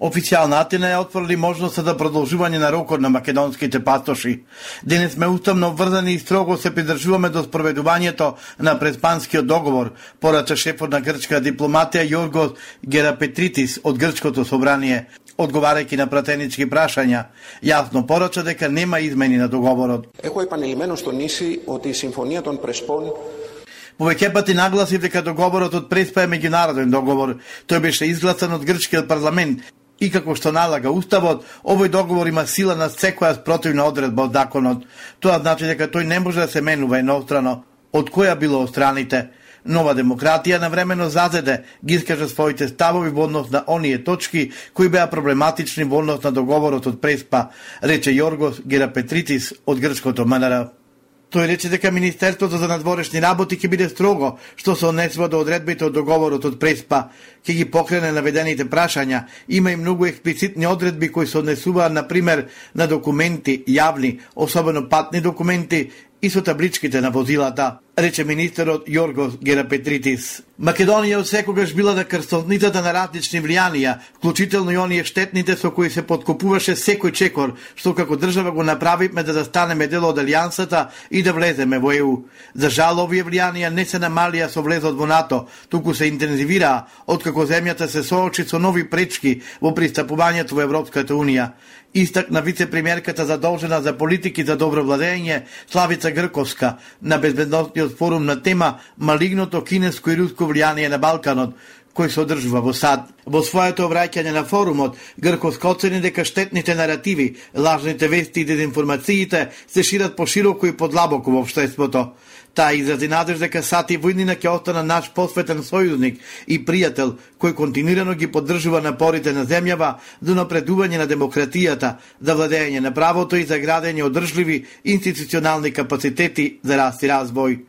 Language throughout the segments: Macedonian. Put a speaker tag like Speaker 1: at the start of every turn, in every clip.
Speaker 1: Официјална Атина ја отворили можноста за продолжување на рокот на македонските патоши. Денес сме уставно врзани и строго се придржуваме до спроведувањето на преспанскиот договор, порача шефот на грчка дипломатија Јоргос Герапетритис од грчкото собрание, одговарајќи на пратенички прашања, јасно порача дека нема измени на договорот.
Speaker 2: Έχω επανειλημμένως τονίσει ότι η Συμφωνία των Πρεσπών
Speaker 1: Повеќе пати нагласив дека договорот од Преспа е меѓународен договор. Тој беше изгласан од грчкиот парламент и како што налага Уставот, овој договор има сила на секоја спротивна одредба од законот. Тоа значи дека тој не може да се менува еднострано, од која било страните. Нова демократија навремено зазеде, ги искаже своите ставови во однос на оние точки кои беа проблематични во однос на договорот од Преспа, рече Јоргос Герапетритис од грчкото МНР. Тој рече дека Министерството за надворешни работи ќе биде строго што се однесува до одредбите од договорот од Преспа, ќе ги покрене наведените прашања. Има и многу експлицитни одредби кои се однесуваат на пример на документи јавни, особено патни документи и со табличките на возилата, рече министерот Јоргос Герапетритис. Македонија од секогаш била на крстовницата на различни влијанија, вклучително и оние штетните со кои се подкупуваше секој чекор, што како држава го направивме да застанеме дел од алијансата и да влеземе во ЕУ. За жал овие влијанија не се намалија со влезот во НАТО, туку се интензивираа откако земјата се соочи со нови пречки во пристапувањето во Европската Унија истакна вице-премиерката задолжена за политики за добро владење Славица Грковска на безбедносниот форум на тема Малигното кинеско и руско влијание на Балканот, кој се одржува во САД. Во своето обраќање на форумот, Грковска оцени дека штетните наративи, лажните вести и дезинформациите се шират пошироко и подлабоко во обштеството. Таа изрази надеж дека Сати Војнина ќе остана наш посветен сојузник и пријател кој континуирано ги поддржува напорите на земјава за напредување на демократијата, за владење на правото и за градење одржливи институционални капацитети за раст и развој.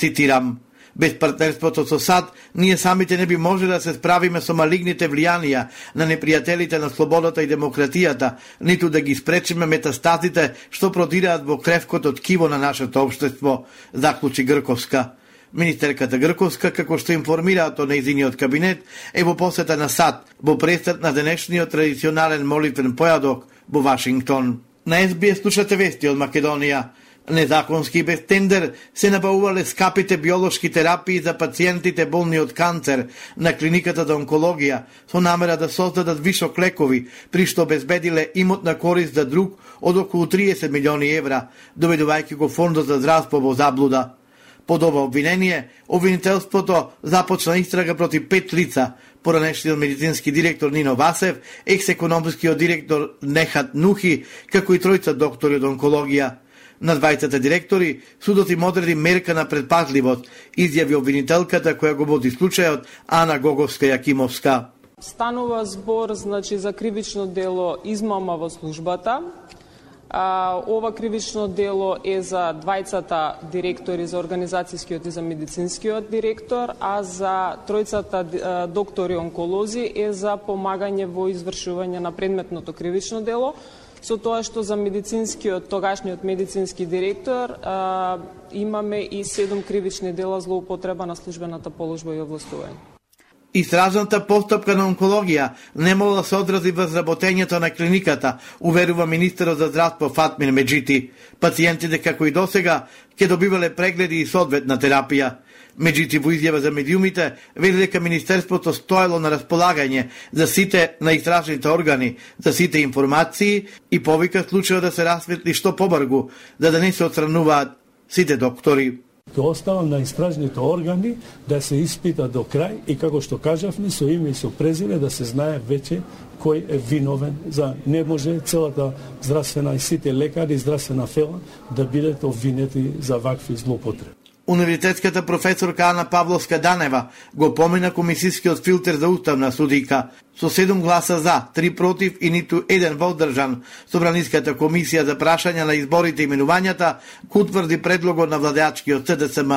Speaker 1: Цитирам: Без партнерството со САД, ние самите не би може да се справиме со малигните влијанија на непријателите на слободата и демократијата, ниту да ги спречиме метастазите што продираат во кревкото ткиво на нашето општество, заклучи Грковска. Министерката Грковска, како што информираат о неизиниот кабинет, е во посета на САД, во престат на денешниот традиционален молитвен појадок во Вашингтон. На СБС слушате вести од Македонија. Незаконски без тендер се набавувале скапите биолошки терапии за пациентите болни од канцер на клиниката за онкологија со намера да создадат вишок лекови, при што обезбедиле имотна корист за друг од околу 30 милиони евра, доведувајќи го фондот за здравство во заблуда. Под ова обвинение, обвинителството започна истрага против пет лица, поранешниот медицински директор Нино Васев, екс-економскиот директор Нехат Нухи, како и тројца доктори од онкологија. На двајцата директори, судот им одреди мерка на предпазливост, изјави обвинителката која го води случајот Ана Гоговска Јакимовска.
Speaker 3: Станува збор значи за кривично дело измама во службата. А, ова кривично дело е за двајцата директори за организацијскиот и за медицинскиот директор, а за тројцата доктори онколози е за помагање во извршување на предметното кривично дело со тоа што за медицинскиот, тогашниот медицински директор, а, имаме и седум кривични дела злоупотреба на службената положба и овластување.
Speaker 1: Истражната постапка на онкологија не мога да се одрази разработењето на клиниката, уверува министерот за здравство Фатмин Меджити. Пациентите, како и досега, ќе добивале прегледи и соодветна терапија. Меѓути во изјава за медиумите, вели дека Министерството стоело на располагање за сите на истражните органи, за сите информации и повика случајот да се расветли што побргу, за да не се отстрануваат сите доктори.
Speaker 4: Тоа оставам на истражните органи да се испита до крај и како што кажавме со име и со презиме да се знае веќе кој е виновен за не може целата здравствена и сите лекари и здравствена фела да бидат обвинети за вакви злоупотреби.
Speaker 1: Универзитетската професорка Ана Павловска Данева го помина комисискиот филтер за уставна судика со 7 гласа за, 3 против и ниту еден воздржан. Собраниската комисија за прашања на изборите и именувањата го утврди предлогот на владеачкиот СДСМ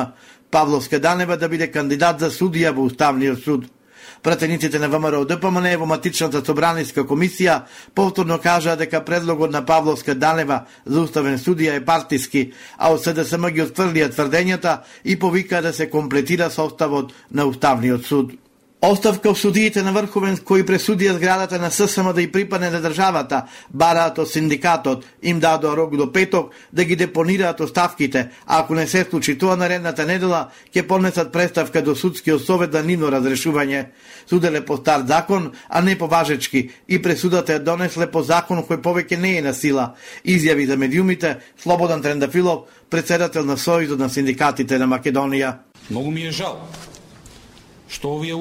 Speaker 1: Павловска Данева да биде кандидат за судија во Уставниот суд. Пратениците на ВМРО ДПМН во матичната собраниска комисија повторно кажаа дека предлогот на Павловска Данева за уставен судија е партиски, а од СДСМ ги отфрлија тврдењата и повикаа да се комплетира составот на Уставниот суд. Оставка од судиите на Врховен кои пресудија зградата на ССМ да ја припадне на државата, бараат од синдикатот, им дадоа рок до петок да ги депонираат оставките, а ако не се случи тоа наредната недела, ќе понесат преставка до судскиот совет за нивно разрешување. Суделе по стар закон, а не по важечки, и пресудата ја донесле по закон кој повеќе не е на сила. Изјави за медиумите Слободан Трендафилов, председател на Сојузот на синдикатите на Македонија.
Speaker 5: Многу ми е жал што овие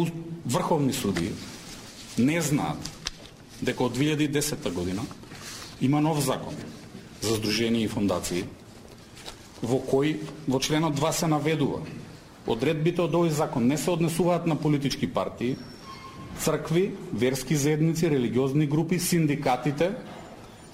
Speaker 5: врховни суди не знаат дека од 2010 година има нов закон за здружени и фондации во кој во членот 2 се наведува. Одредбите од овој закон не се однесуваат на политички партии, цркви, верски заедници, религиозни групи, синдикатите,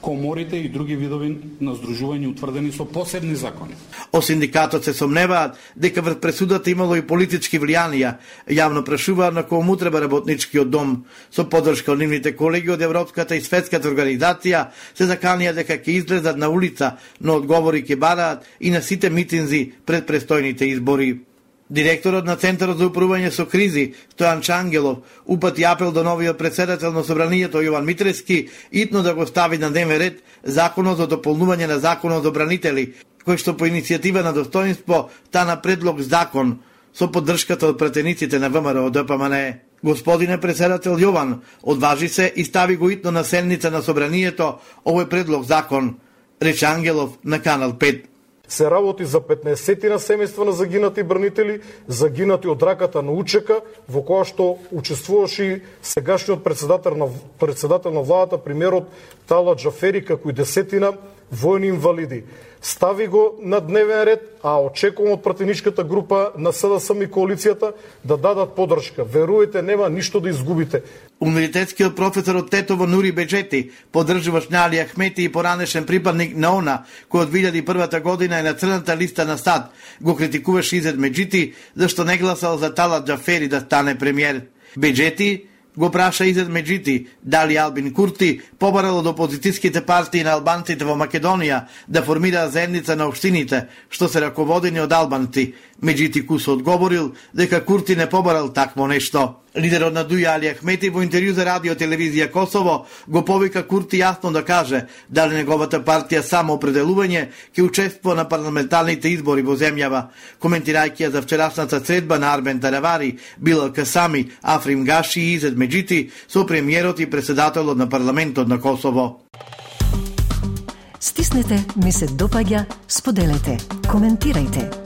Speaker 5: коморите и други видови на здружување утврдени со посебни закони.
Speaker 1: О синдикатот се сомневаат дека врз пресудата имало и политички влијанија. Јавно прашуваат на кому треба работничкиот дом. Со поддршка од нивните колеги од Европската и Светската организација се заканија дека ќе излезат на улица, но одговори ќе бараат и на сите митинзи пред престојните избори. Директорот на Центарот за управување со кризи, Стојан Чангелов, упати апел до новиот председател на собранието Јован Митрески итно да го стави на дневен ред законот за дополнување на законот за бранители, кој што по иницијатива на достоинство тана предлог закон со поддршката од пратениците на ВМРО ДПМН. Господине председател Јован, одважи се и стави го итно на седница на собранието овој предлог закон, рече Ангелов на Канал 5
Speaker 6: се работи за 15 на семејства на загинати бранители, загинати од раката на учека, во која што учествуваше и сегашниот председател на, председател на владата, примерот Тала Джафери, како и десетина војни инвалиди стави го на дневен ред, а очекувам од пратеничката група на СДСМ и коалицијата да дадат подршка. Верувате, нема ништо да изгубите.
Speaker 1: Универзитетскиот професор од Тетово Нури Беджети, поддржуваш Нали Ахмети и поранешен припадник на ОНА, кој од 2001 година е на црната листа на САД, го критикуваш Изет Меджити, зашто не гласал за Талат Джафери да стане премиер. Беджети го праша Изет Меджити дали Албин Курти побарал од опозицијските партии на албанците во Македонија да формираат заедница на општините, што се раководени од албанци. Меджити се одговорил дека Курти не побарал такво нешто. Лидерот на Дуја Али Ахмети во интервју за радио телевизија Косово го повика Курти јасно да каже дали неговата партија само определување ќе учествува на парламентарните избори во земјава. Коментирајќи ја за вчерашната средба на Арбен Таравари, Билал Касами, Африм Гаши и Изет Меджити со премиерот и председателот на парламентот на Косово.
Speaker 7: Стиснете, ми се допаѓа, споделете, коментирајте.